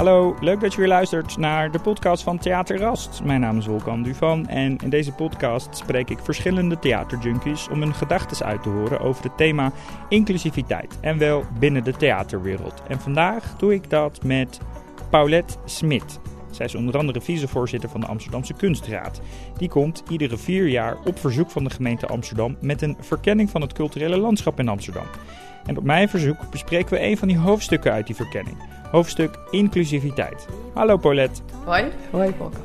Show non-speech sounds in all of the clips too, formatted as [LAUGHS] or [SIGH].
Hallo, leuk dat je weer luistert naar de podcast van Theater Rast. Mijn naam is Wolkan Duvan en in deze podcast spreek ik verschillende theaterjunkies om hun gedachten uit te horen over het thema inclusiviteit en wel binnen de theaterwereld. En vandaag doe ik dat met Paulette Smit. Zij is onder andere vicevoorzitter van de Amsterdamse Kunstraad. Die komt iedere vier jaar op verzoek van de gemeente Amsterdam met een verkenning van het culturele landschap in Amsterdam. En op mijn verzoek bespreken we een van die hoofdstukken uit die verkenning. Hoofdstuk inclusiviteit. Hallo Paulette. Hoi. Hoi Volker.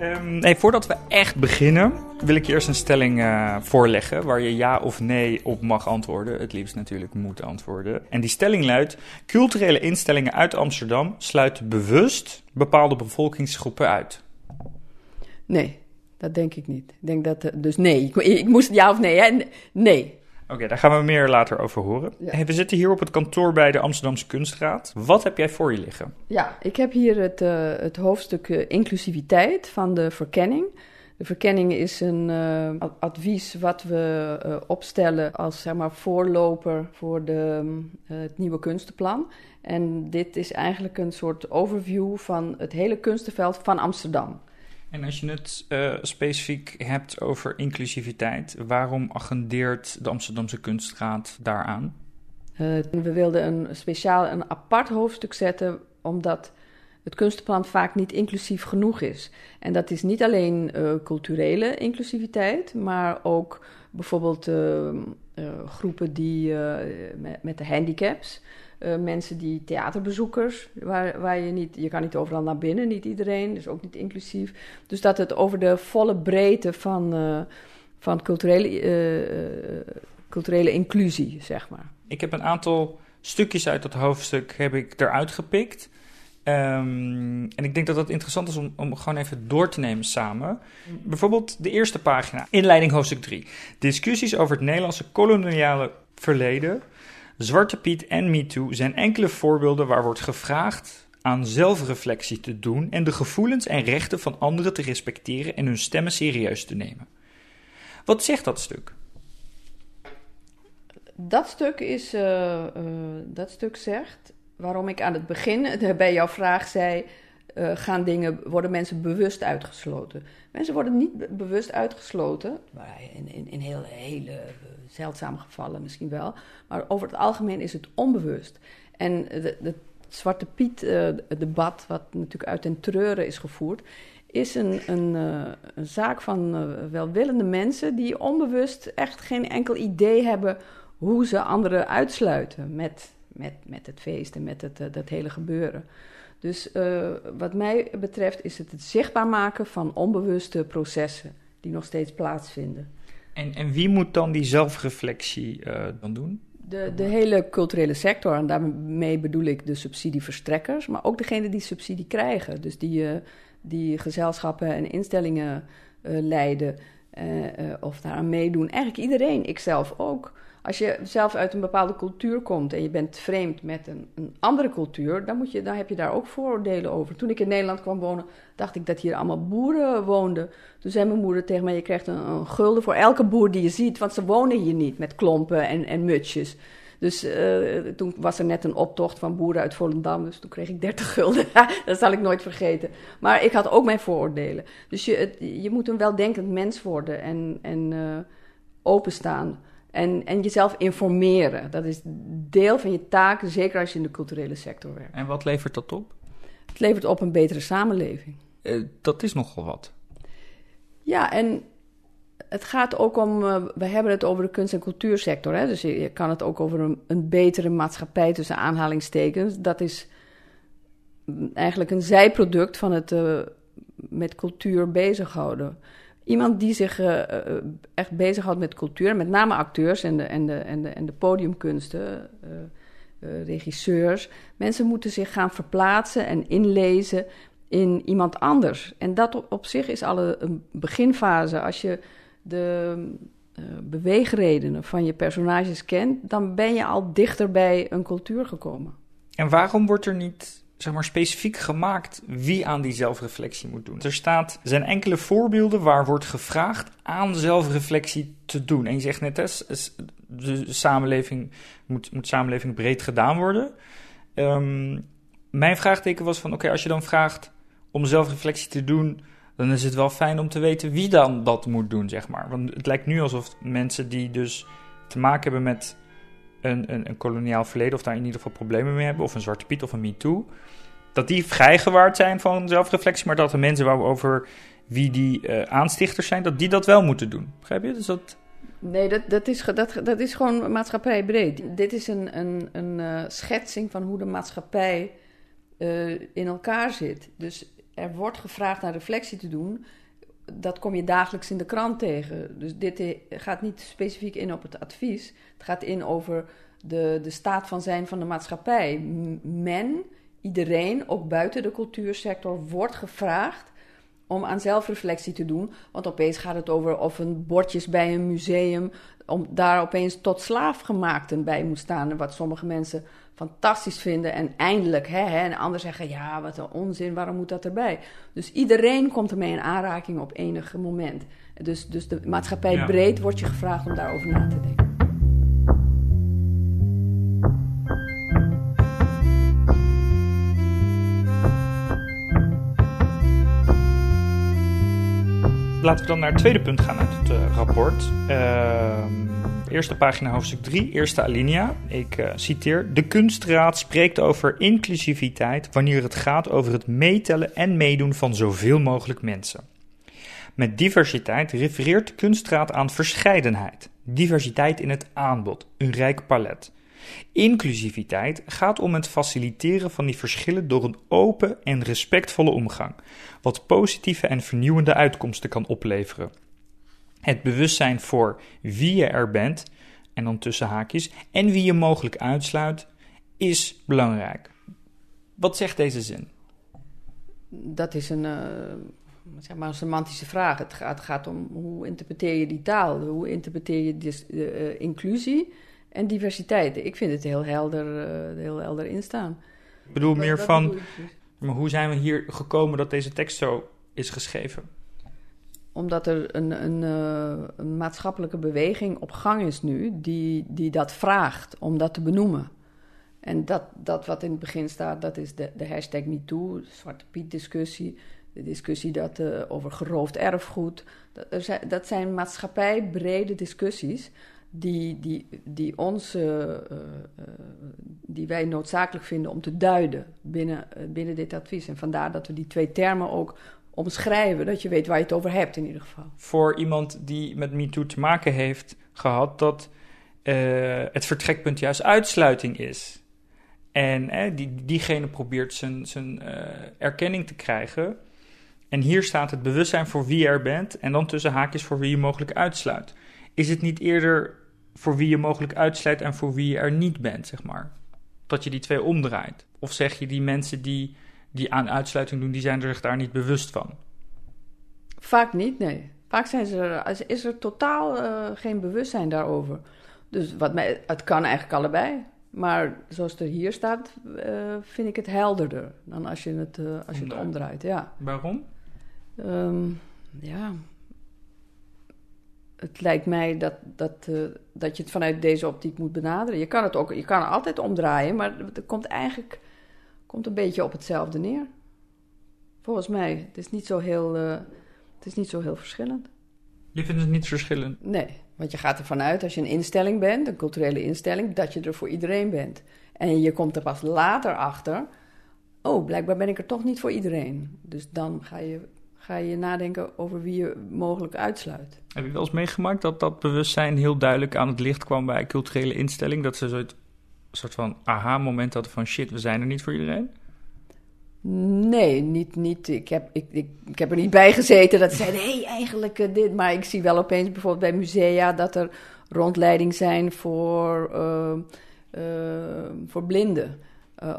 Um, hey, voordat we echt beginnen, wil ik je eerst een stelling uh, voorleggen waar je ja of nee op mag antwoorden. Het liefst natuurlijk moet antwoorden. En die stelling luidt: culturele instellingen uit Amsterdam sluiten bewust bepaalde bevolkingsgroepen uit. Nee, dat denk ik niet. Ik denk dat, uh, dus nee. Ik, ik, moest ja of nee, hè? Nee. Oké, okay, daar gaan we meer later over horen. Ja. Hey, we zitten hier op het kantoor bij de Amsterdamse Kunstraad. Wat heb jij voor je liggen? Ja, ik heb hier het, uh, het hoofdstuk uh, inclusiviteit van de verkenning. De verkenning is een uh, advies wat we opstellen als zeg maar, voorloper voor de, het nieuwe kunstenplan. En dit is eigenlijk een soort overview van het hele kunstenveld van Amsterdam. En als je het uh, specifiek hebt over inclusiviteit, waarom agendeert de Amsterdamse Kunstraad daaraan? Uh, we wilden een speciaal een apart hoofdstuk zetten, omdat het kunstenplan vaak niet inclusief genoeg is. En dat is niet alleen uh, culturele inclusiviteit, maar ook bijvoorbeeld groepen die met, met de handicaps. Uh, mensen die theaterbezoekers, waar, waar je niet, je kan niet overal naar binnen, niet iedereen, dus ook niet inclusief. Dus dat het over de volle breedte van, uh, van culturele, uh, culturele inclusie, zeg maar. Ik heb een aantal stukjes uit dat hoofdstuk heb ik eruit gepikt. Um, en ik denk dat het interessant is om, om gewoon even door te nemen samen. Bijvoorbeeld de eerste pagina, inleiding hoofdstuk 3. Discussies over het Nederlandse koloniale verleden Zwarte Piet en MeToo zijn enkele voorbeelden waar wordt gevraagd aan zelfreflectie te doen en de gevoelens en rechten van anderen te respecteren en hun stemmen serieus te nemen. Wat zegt dat stuk? Dat stuk, is, uh, uh, dat stuk zegt waarom ik aan het begin [LAUGHS] bij jouw vraag zei: uh, gaan dingen, worden mensen bewust uitgesloten? Mensen worden niet bewust uitgesloten, maar in, in, in heel, hele zeldzame gevallen misschien wel. Maar over het algemeen is het onbewust. En het Zwarte Piet-debat, wat natuurlijk uit den treuren is gevoerd, is een, een, uh, een zaak van welwillende mensen die onbewust echt geen enkel idee hebben hoe ze anderen uitsluiten met, met, met het feest en met het, dat hele gebeuren. Dus wat mij betreft is het het zichtbaar maken van onbewuste processen die nog steeds plaatsvinden. En, en wie moet dan die zelfreflectie uh, dan doen? De, de hele culturele sector, en daarmee bedoel ik de subsidieverstrekkers, maar ook degene die subsidie krijgen. Dus die, uh, die gezelschappen en instellingen leiden of daaraan meedoen. Eigenlijk iedereen, ikzelf ook. Als je zelf uit een bepaalde cultuur komt en je bent vreemd met een, een andere cultuur, dan, moet je, dan heb je daar ook vooroordelen over. Toen ik in Nederland kwam wonen, dacht ik dat hier allemaal boeren woonden. Toen zei mijn moeder tegen mij: Je krijgt een, gulden voor elke boer die je ziet, want ze wonen hier niet met klompen en, en mutsjes. Dus uh, toen was er net een optocht van boeren uit Volendam. Dus toen kreeg ik 30 gulden. [LAUGHS] dat zal ik nooit vergeten. Maar ik had ook mijn vooroordelen. Dus je, je moet een weldenkend mens worden en, en uh, openstaan. En, en jezelf informeren. Dat is deel van je taak, zeker als je in de culturele sector werkt. En wat levert dat op? Het levert op een betere samenleving. Uh, dat is nogal wat. Ja, en het gaat ook om. Uh, we hebben het over de kunst- en cultuursector. Hè? Dus je, je kan het ook over een, een, betere maatschappij tussen aanhalingstekens. Dat is eigenlijk een zijproduct van het uh, met cultuur bezighouden. Iemand die zich uh, echt bezighoudt met cultuur, met name acteurs en de, en de, en de, en de podiumkunsten, uh, regisseurs. Mensen moeten zich gaan verplaatsen en inlezen in iemand anders. En dat op, op zich is al een beginfase. Als je de beweegredenen van je personages kent, dan ben je al dichter bij een cultuur gekomen. En waarom wordt er niet zeg maar, specifiek gemaakt wie aan die zelfreflectie moet doen. Er staat, zijn enkele voorbeelden waar wordt gevraagd aan zelfreflectie te doen. En je zegt net, hè, de samenleving moet, samenleving breed gedaan worden. Um, mijn vraagteken was van, oké, als je dan vraagt om zelfreflectie te doen, dan is het wel fijn om te weten wie dan dat moet doen, zeg maar. Want het lijkt nu alsof mensen die dus te maken hebben met een, een, een koloniaal verleden, of daar in ieder geval problemen mee hebben, of een Zwarte Piet of een MeToo, dat die vrijgewaard zijn van zelfreflectie, maar dat de mensen waarover wie die uh, aanstichters zijn, dat die dat wel moeten doen. Begrijp je? Dus dat... Nee, dat, dat, is, dat, dat is gewoon maatschappijbreed. Dit is een, een, een uh, schetsing van hoe de maatschappij uh, in elkaar zit. Dus er wordt gevraagd naar reflectie te doen. Dat kom je dagelijks in de krant tegen. Dus dit gaat niet specifiek in op het advies. Het gaat in over de, de staat van zijn van de maatschappij. Men, iedereen, ook buiten de cultuursector, wordt gevraagd om aan zelfreflectie te doen. Want opeens gaat het over of een bordjes bij een museum, om daar opeens tot slaafgemaakten bij moet staan. Wat sommige mensen fantastisch vinden en eindelijk, hè, hè, en anderen zeggen, ja, wat een onzin, waarom moet dat erbij? Dus iedereen komt ermee in aanraking op enig moment. Dus, dus de maatschappij breed wordt je gevraagd om daarover na te denken. Laten we dan naar het tweede punt gaan uit het uh, rapport. Uh, eerste pagina, hoofdstuk 3, eerste alinea. Ik uh, citeer: De kunstraad spreekt over inclusiviteit wanneer het gaat over het meetellen en meedoen van zoveel mogelijk mensen. Met diversiteit refereert de kunstraad aan verscheidenheid, diversiteit in het aanbod, een rijk palet. Inclusiviteit gaat om het faciliteren van die verschillen door een open en respectvolle omgang, wat positieve en vernieuwende uitkomsten kan opleveren. Het bewustzijn voor wie je er bent, en dan tussen haakjes, en wie je mogelijk uitsluit, is belangrijk. Wat zegt deze zin? Dat is een, uh, zeg maar semantische vraag. Het gaat, gaat, om hoe interpreteer je die taal? Hoe interpreteer je dus, inclusie? En diversiteit. Ik vind het heel helder, uh, heel helder instaan. Ik bedoel meer van, maar hoe zijn we hier gekomen dat deze tekst zo is geschreven? Omdat er een, een, uh, een maatschappelijke beweging op gang is nu die, die dat vraagt om dat te benoemen. En dat, dat wat in het begin staat, dat is de, de hashtag MeToo, de Zwarte Piet discussie, de discussie dat, uh, over geroofd erfgoed. Dat, zijn, dat zijn maatschappijbrede discussies die, die, die, ons, uh, uh, die wij noodzakelijk vinden om te duiden binnen, binnen dit advies. En vandaar dat we die twee termen ook omschrijven, dat je weet waar je het over hebt in ieder geval. Voor iemand die met MeToo te maken heeft gehad, dat het vertrekpunt juist uitsluiting is. En die, diegene probeert zijn, zijn erkenning te krijgen. En hier staat het bewustzijn voor wie er bent en dan tussen haakjes voor wie je mogelijk uitsluit. Is het niet eerder voor wie je mogelijk uitsluit en voor wie je er niet bent, zeg maar? Dat je die twee omdraait? Of zeg je die mensen die, die aan uitsluiting doen, die zijn er zich daar niet bewust van? Vaak niet, nee. Vaak zijn ze er, is er totaal uh, geen bewustzijn daarover. Dus wat mij, het kan eigenlijk allebei. Maar zoals het er hier staat, uh, vind ik het helderder dan als je het, uh, als je het omdraait. Ja. Waarom? Um, ja, het lijkt mij dat, dat, uh, dat je het vanuit deze optiek moet benaderen. Je kan het ook, je kan het altijd omdraaien, maar het komt eigenlijk komt een beetje op hetzelfde neer. Volgens mij. Het is niet zo heel, uh, het is niet zo heel verschillend. Je vindt het niet verschillend? Nee, want je gaat ervan uit als je een instelling bent, een culturele instelling, dat je er voor iedereen bent. En je komt er pas later achter. Oh, blijkbaar ben ik er toch niet voor iedereen. Dus dan ga je ga je nadenken over wie je mogelijk uitsluit. Heb je wel eens meegemaakt dat dat bewustzijn heel duidelijk aan het licht kwam bij culturele instelling? Dat ze zo'n soort van aha-moment hadden van shit, we zijn er niet voor iedereen? Nee, niet, niet. Ik, heb, ik, ik, ik heb er niet bij gezeten dat ze zeiden, hé, hey, eigenlijk uh, dit. Maar ik zie wel opeens bijvoorbeeld bij musea dat er rondleiding zijn voor, uh, uh, voor blinden.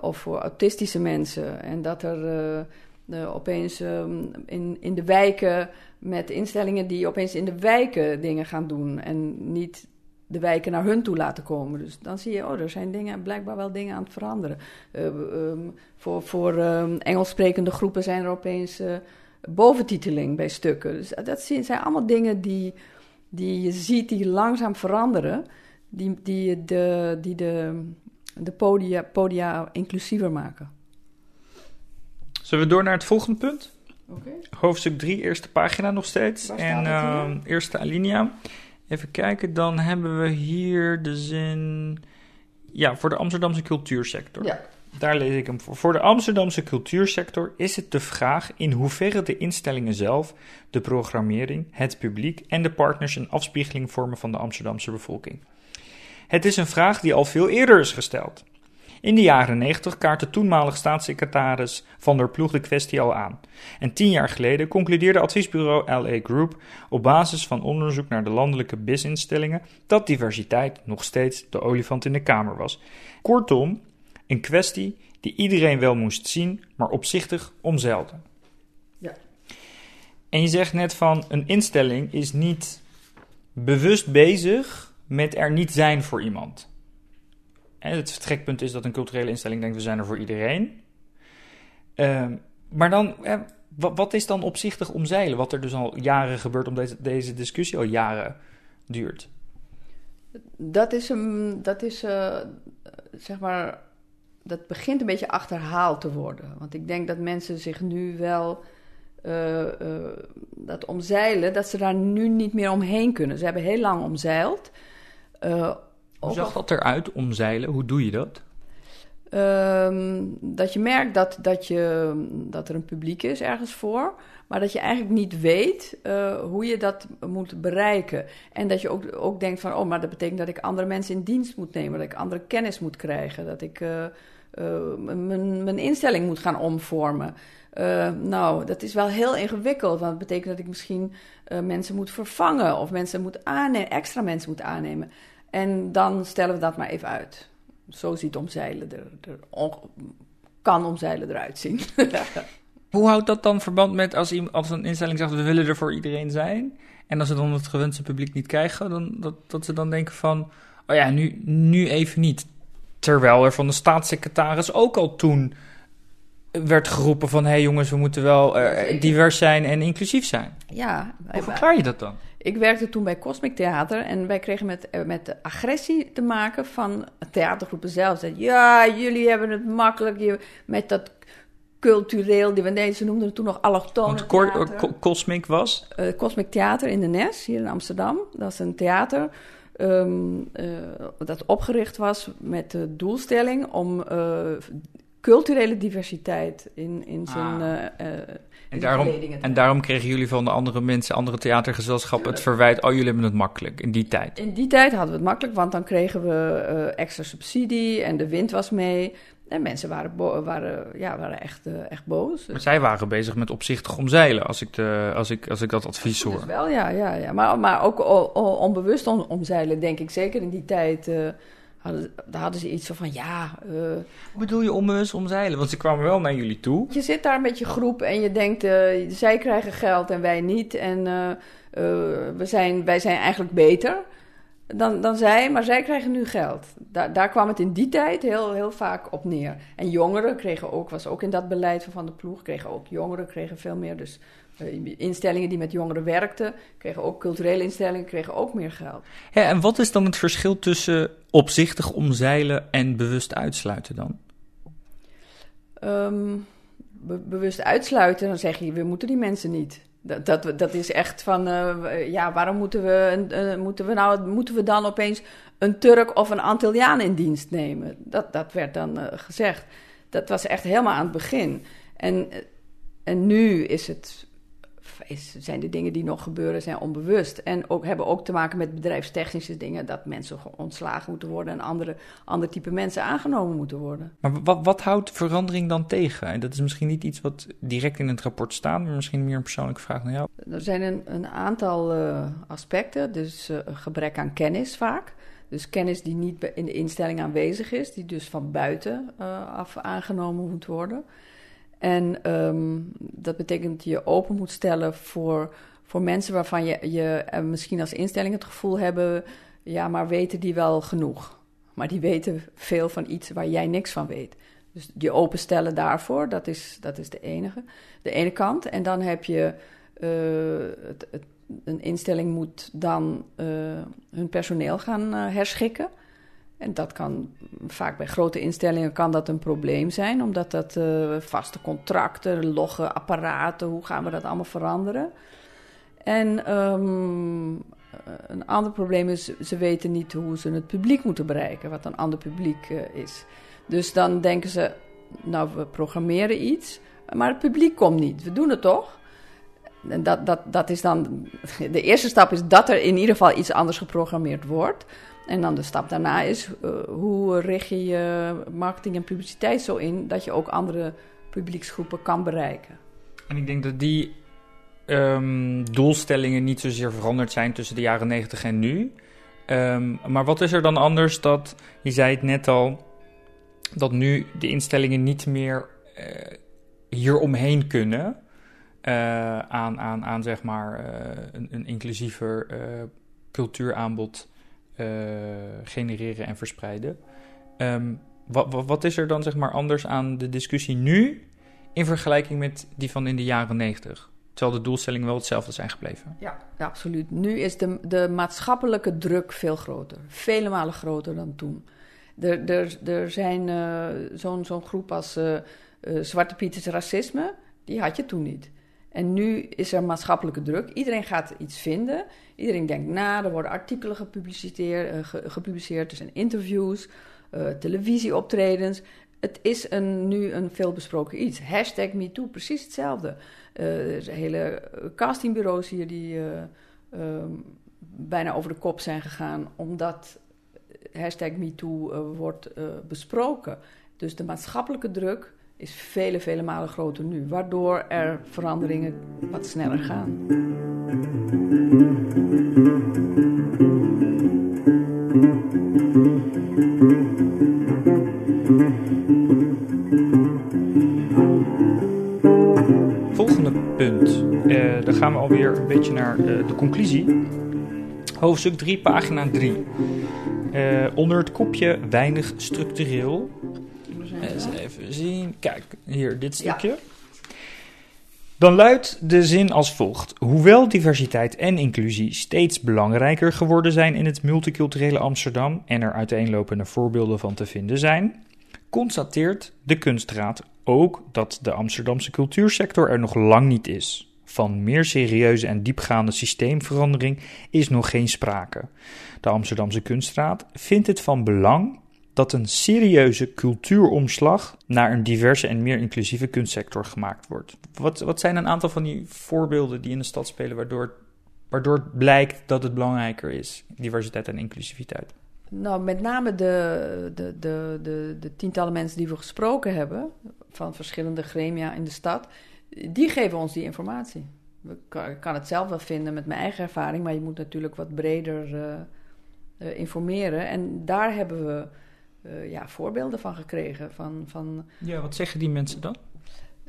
of voor autistische mensen. En dat er opeens um, in, in de wijken met instellingen die opeens in de wijken dingen gaan doen en niet de wijken naar hun toe laten komen. Dus dan zie je, oh, er zijn dingen, blijkbaar wel dingen aan het veranderen. Uh, um, voor voor um, Engels sprekende groepen zijn er opeens uh, boventiteling bij stukken. Dus dat zijn allemaal dingen die, die je ziet die langzaam veranderen, die, die de, die de, de podia, podia inclusiever maken. Zullen we door naar het volgende punt? Hoofdstuk 3, eerste pagina nog steeds. En ehm, eerste alinea. Even kijken, dan hebben we hier de zin. Ja, voor de Amsterdamse cultuursector. Ja. Daar lees ik hem voor. Voor de Amsterdamse cultuursector is het de vraag in hoeverre de instellingen zelf, de programmering, het publiek en de partners een afspiegeling vormen van de Amsterdamse bevolking. Het is een vraag die al veel eerder is gesteld. In de jaren 90 kaartte toenmalig staatssecretaris Van der Ploeg de kwestie al aan. En tien jaar geleden concludeerde adviesbureau LA Group op basis van onderzoek naar de landelijke BIS-instellingen dat diversiteit nog steeds de olifant in de kamer was. Kortom, een kwestie die iedereen wel moest zien, maar opzichtig omzeilde. Ja. En je zegt net van een instelling is niet bewust bezig met er niet zijn voor iemand. Het vertrekpunt is dat een culturele instelling denkt we zijn er voor iedereen. Ehm, maar dan, wat, wat is dan opzichtig omzeilen? Wat er dus al jaren gebeurt, omdat deze, deze discussie al jaren duurt. Dat is een, dat is, eh, zeg maar, dat begint een beetje achterhaald te worden. Want ik denk dat mensen zich nu wel eh, eh, dat omzeilen, dat ze daar nu niet meer omheen kunnen. Ze hebben heel lang omzeild. Hoe zag dat eruit, omzeilen? Hoe doe je dat? Ehm, dat je merkt dat, dat, je, dat er een publiek is ergens voor, maar dat je eigenlijk niet weet eh, hoe je dat moet bereiken. En dat je ook, ook denkt van, oh, maar dat betekent dat ik andere mensen in dienst moet nemen, dat ik andere kennis moet krijgen, dat ik eh, eh, mijn, mijn instelling moet gaan omvormen. Nou, dat is wel heel ingewikkeld, want het betekent dat ik misschien mensen moet vervangen of mensen moet aannemen, extra mensen moet aannemen. En dan stellen we dat maar even uit. Zo ziet omzeilen er, er kan omzeilen eruit zien. [LAUGHS] Hoe houdt dat dan verband met als, als een instelling zegt we willen er voor iedereen zijn? En als ze dan het gewenste publiek niet krijgen, dan, dat, dat ze dan denken van, oh ja, nu, nu even niet. Terwijl er van de staatssecretaris ook al toen werd geroepen van... hé hey jongens, we moeten wel eh, Zeker. divers zijn en inclusief zijn. ja, Hoe verklaar je dat dan? ik werkte toen bij Cosmic Theater en wij kregen met, eh, met de agressie te maken van theatergroepen zelf. Zeiden, ja, jullie hebben het makkelijk je, met dat cultureel, die, nee, ze noemden het toen nog allochtone Want. Co- Cosmic was... eh, Cosmic Theater in de Nes, hier in Amsterdam. Dat is een theater ehm, eh, dat opgericht was met de doelstelling om eh, culturele diversiteit in, in zijn Ah. eh, eh, En daarom, en daarom kregen jullie van de andere mensen, andere theatergezelschappen... het verwijt, oh, jullie hebben het makkelijk in die tijd. In die tijd hadden we het makkelijk, want dan kregen we eh, extra subsidie en de wind was mee. En mensen waren, bo- waren, ja, waren echt, echt boos. Maar zij waren bezig met opzichtig omzeilen, als ik, de, als ik, als ik dat advies hoor. wel, ja, ja, ja. Maar, maar ook onbewust om, omzeilen, denk ik. Zeker in die tijd hadden, daar hadden ze iets van, van ja... eh, Hoe bedoel je onbewust omzeilen? Want ze kwamen wel naar jullie toe. je zit daar met je groep en je denkt, eh, zij krijgen geld en wij niet. En eh, we zijn, wij zijn eigenlijk beter dan, dan zij, maar zij krijgen nu geld. Daar, daar kwam het in die tijd heel, heel vaak op neer. En jongeren kregen ook, was ook in dat beleid van Van de Ploeg, kregen ook jongeren kregen veel meer. Dus instellingen die met jongeren werkten, kregen ook culturele instellingen, kregen ook meer geld. Ja, en wat is dan het verschil tussen opzichtig omzeilen en bewust uitsluiten dan? Ehm, be- bewust uitsluiten, dan zeg je, we moeten die mensen niet. Dat, dat, dat is echt van, eh, ja, waarom moeten we, eh, moeten, we nou, moeten we dan opeens een Turk of een Antilliaan in dienst nemen? Dat, dat werd dan eh, gezegd. Dat was echt helemaal aan het begin. En, eh, en nu is het, is, zijn de dingen die nog gebeuren, zijn onbewust. En ook, hebben ook te maken met bedrijfstechnische dingen, dat mensen ontslagen moeten worden en andere, ander type mensen aangenomen moeten worden. Maar wat, wat houdt verandering dan tegen? En dat is misschien niet iets wat direct in het rapport staat, maar misschien meer een persoonlijke vraag naar jou. Er zijn een, een aantal eh, aspecten. Dus eh, gebrek aan kennis vaak. Dus kennis die niet in de instelling aanwezig is, die dus van buiten eh, af aangenomen moet worden. En ehm, dat betekent dat je open moet stellen voor, voor mensen waarvan je, je eh, misschien als instelling het gevoel hebben, ja, maar weten die wel genoeg? Maar die weten veel van iets waar jij niks van weet. Dus je openstellen daarvoor, dat is, dat is de enige, de ene kant. En dan heb je eh, het, een instelling moet dan eh, hun personeel gaan herschikken. En dat kan vaak bij grote instellingen kan dat een probleem zijn, omdat dat uh, vaste contracten, logge apparaten, hoe gaan we dat allemaal veranderen? En um, een ander probleem is, ze weten niet hoe ze het publiek moeten bereiken, wat een ander publiek uh, is. Dus dan denken ze, nou, we programmeren iets, maar het publiek komt niet. We doen het toch? En dat, dat, dat is dan, de eerste stap is dat er in ieder geval iets anders geprogrammeerd wordt. En dan de stap daarna is, uh, hoe richt je je marketing en publiciteit zo in dat je ook andere publieksgroepen kan bereiken. En ik denk dat die um, doelstellingen niet zozeer veranderd zijn tussen de jaren 90 en nu. Um, maar wat is er dan anders dat, je zei het net al, dat nu de instellingen niet meer uh, hier omheen kunnen uh, aan, aan, aan zeg maar een, een, inclusiever cultuuraanbod genereren en verspreiden. Um, wat, wat, is er dan zeg maar anders aan de discussie nu in vergelijking met die van in de jaren 90? Terwijl de doelstellingen wel hetzelfde zijn gebleven. Ja, ja absoluut. Nu is de, de maatschappelijke druk veel groter. Vele malen groter dan toen. Er, er, er zijn uh, zo'n groep als uh, Zwarte Pieters racisme, die had je toen niet. En nu is er maatschappelijke druk. Iedereen gaat iets vinden. Iedereen denkt na. Er worden artikelen gepubliceerd, gepubliceerd er zijn interviews, televisieoptredens. Het is een, nu een veelbesproken iets. Hashtag MeToo, precies hetzelfde. Uh, er zijn hele castingbureaus hier die um, bijna over de kop zijn gegaan, omdat hashtag MeToo wordt besproken. Dus de maatschappelijke druk is vele, vele malen groter nu, waardoor er veranderingen wat sneller gaan. Volgende punt. Uh, dan gaan we alweer een beetje naar uh, de conclusie. Hoofdstuk 3, pagina 3. Uh, onder het kopje weinig structureel. Kijk, hier, dit stukje. Ja. Dan luidt de zin als volgt: Hoewel diversiteit en inclusie steeds belangrijker geworden zijn in het multiculturele Amsterdam en er uiteenlopende voorbeelden van te vinden zijn, constateert de kunstraad ook dat de Amsterdamse cultuursector er nog lang niet is. Van meer serieuze en diepgaande systeemverandering is nog geen sprake. De Amsterdamse kunstraad vindt het van belang dat een serieuze cultuuromslag naar een diverse en meer inclusieve kunstsector gemaakt wordt. Wat, wat zijn een aantal van die voorbeelden die in de stad spelen waardoor, waardoor blijkt dat het belangrijker is, diversiteit en inclusiviteit? Nou, met name de, de, de, de, de tientallen mensen die we gesproken hebben, van verschillende gremia in de stad, die geven ons die informatie. Ik kan het zelf wel vinden met mijn eigen ervaring, maar je moet natuurlijk wat breder uh, uh, informeren. En daar hebben we uh, ja, voorbeelden van gekregen. Van, van, ja, wat zeggen die mensen dan?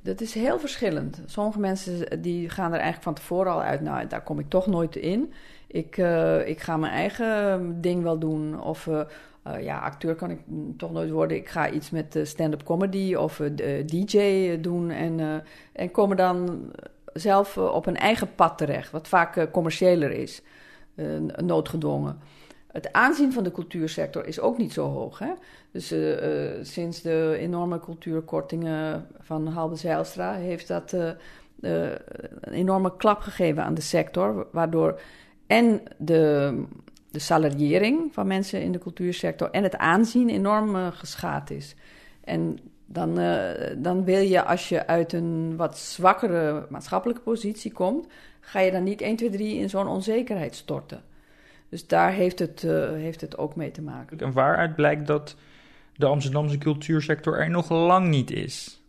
Dat is heel verschillend. Sommige mensen die gaan er eigenlijk van tevoren al uit, nou, daar kom ik toch nooit in. Ik, uh, ik ga mijn eigen ding wel doen. Of uh, uh, ja, acteur kan ik toch nooit worden. Ik ga iets met stand-up comedy of DJ doen. En, en komen dan zelf op een eigen pad terecht, wat vaak commerciëler is, noodgedwongen. Het aanzien van de cultuursector is ook niet zo hoog. Hè? Dus uh, uh, sinds de enorme cultuurkortingen van Halbe Zijlstra heeft dat uh, een enorme klap gegeven aan de sector, waardoor en de, de salariering van mensen in de cultuursector en het aanzien enorm geschaad is. En dan, dan wil je, als je uit een wat zwakkere maatschappelijke positie komt, ga je dan niet 1, 2, 3 in zo'n onzekerheid storten. Dus daar heeft het, uh, heeft het ook mee te maken. En waaruit blijkt dat de Amsterdamse cultuursector er nog lang niet is?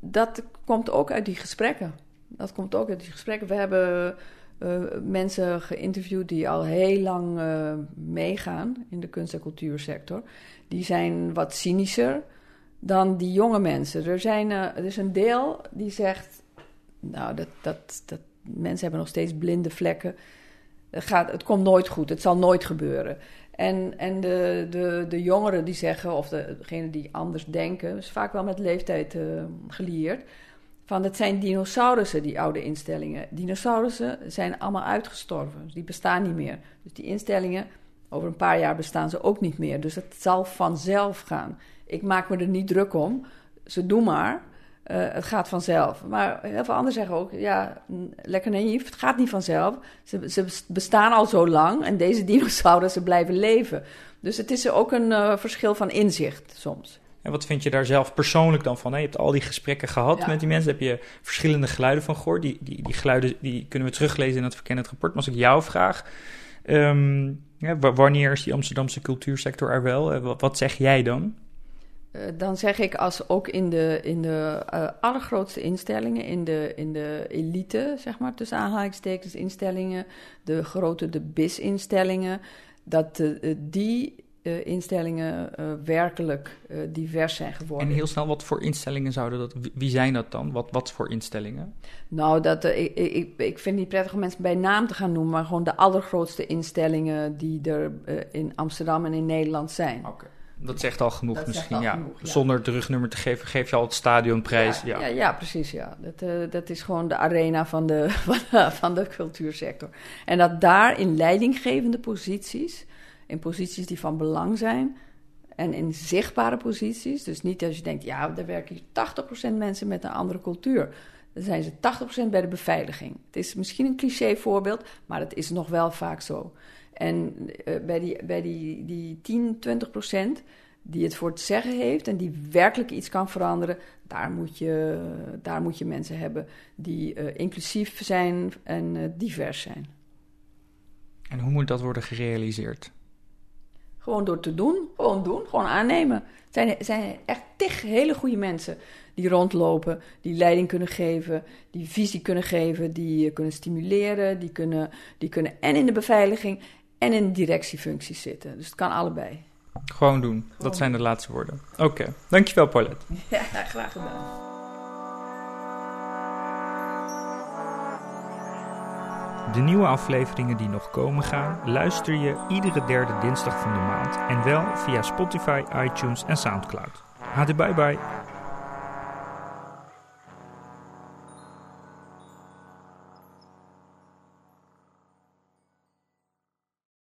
Dat komt ook uit die gesprekken. Dat komt ook uit die gesprekken. We hebben uh, mensen geïnterviewd die al heel lang uh, meegaan in de kunst- en cultuursector. Die zijn wat cynischer dan die jonge mensen. Er, zijn, er is een deel die zegt: Nou, dat, dat, dat, mensen hebben nog steeds blinde vlekken het, gaat, het komt nooit goed, het zal nooit gebeuren. En, en de, de, de jongeren die zeggen, of degenen die anders denken, is vaak wel met leeftijd uh, gelieerd. Van het zijn dinosaurussen, die oude instellingen. Dinosaurussen zijn allemaal uitgestorven, dus die bestaan niet meer. Dus die instellingen Over een paar jaar bestaan ze ook niet meer. Dus het zal vanzelf gaan. Ik maak me er niet druk om. Ze doen maar. Uh, het gaat vanzelf. Maar heel veel anderen zeggen ook, ja, lekker naïef, het gaat niet vanzelf. Ze, ze bestaan al zo lang en deze [LAUGHS] dinosaurussen blijven leven. Dus het is ook een uh, verschil van inzicht soms. En wat vind je daar zelf persoonlijk dan van? Je hebt al die gesprekken gehad met die mensen. Daar heb je verschillende geluiden van gehoord. Die, die, die geluiden die kunnen we teruglezen in het verkennend rapport. Maar als ik jou vraag, um, ja, wanneer is die Amsterdamse cultuursector er wel? Wat, wat zeg jij dan? Uh, dan zeg ik als ook in de, in de uh, allergrootste instellingen, in de, in de elite, zeg maar, tussen aanhalingstekens instellingen, de grote, de BIS-instellingen, dat die uh, instellingen werkelijk divers zijn geworden. En heel snel, wat voor instellingen zouden dat... Wie zijn dat dan? Wat, wat voor instellingen? Nou, dat, ik, ik, ik vind het niet prettig om mensen bij naam te gaan noemen... maar gewoon de allergrootste instellingen die er in Amsterdam en in Nederland zijn. Oké. Okay. Dat zegt al genoeg misschien, al ja. Genoeg, ja. Zonder de rugnummer te geven, geef je al het stadionprijs. Ja, ja. ja, ja precies, ja. Dat, dat is gewoon de arena van de, [LAUGHS] van, van de cultuursector. En dat daar in leidinggevende posities in posities die van belang zijn. En in zichtbare posities. Dus niet als je denkt, ja, daar werken hier 80% mensen met een andere cultuur. Dan zijn ze 80% bij de beveiliging. Het is misschien een cliché voorbeeld, maar het is nog wel vaak zo. En uh, bij, die, bij die, die 10, 20% die het voor het zeggen heeft en die werkelijk iets kan veranderen, daar moet je, daar moet je mensen hebben die uh, inclusief zijn en uh, divers zijn. En hoe moet dat worden gerealiseerd? Gewoon door te doen. Gewoon doen. Gewoon aannemen. Het zijn, zijn echt tig hele goede mensen die rondlopen, die leiding kunnen geven, die visie kunnen geven, die kunnen stimuleren, die kunnen, die kunnen en in de beveiliging en in directiefuncties zitten. Dus het kan allebei. Gewoon doen. Dat zijn de laatste woorden. Oké. Dankjewel, Paulette. [LAUGHS] Ja, graag gedaan. De nieuwe afleveringen die nog komen gaan, luister je iedere derde dinsdag van de maand en wel via Spotify, iTunes en Soundcloud. Hadi bye bye.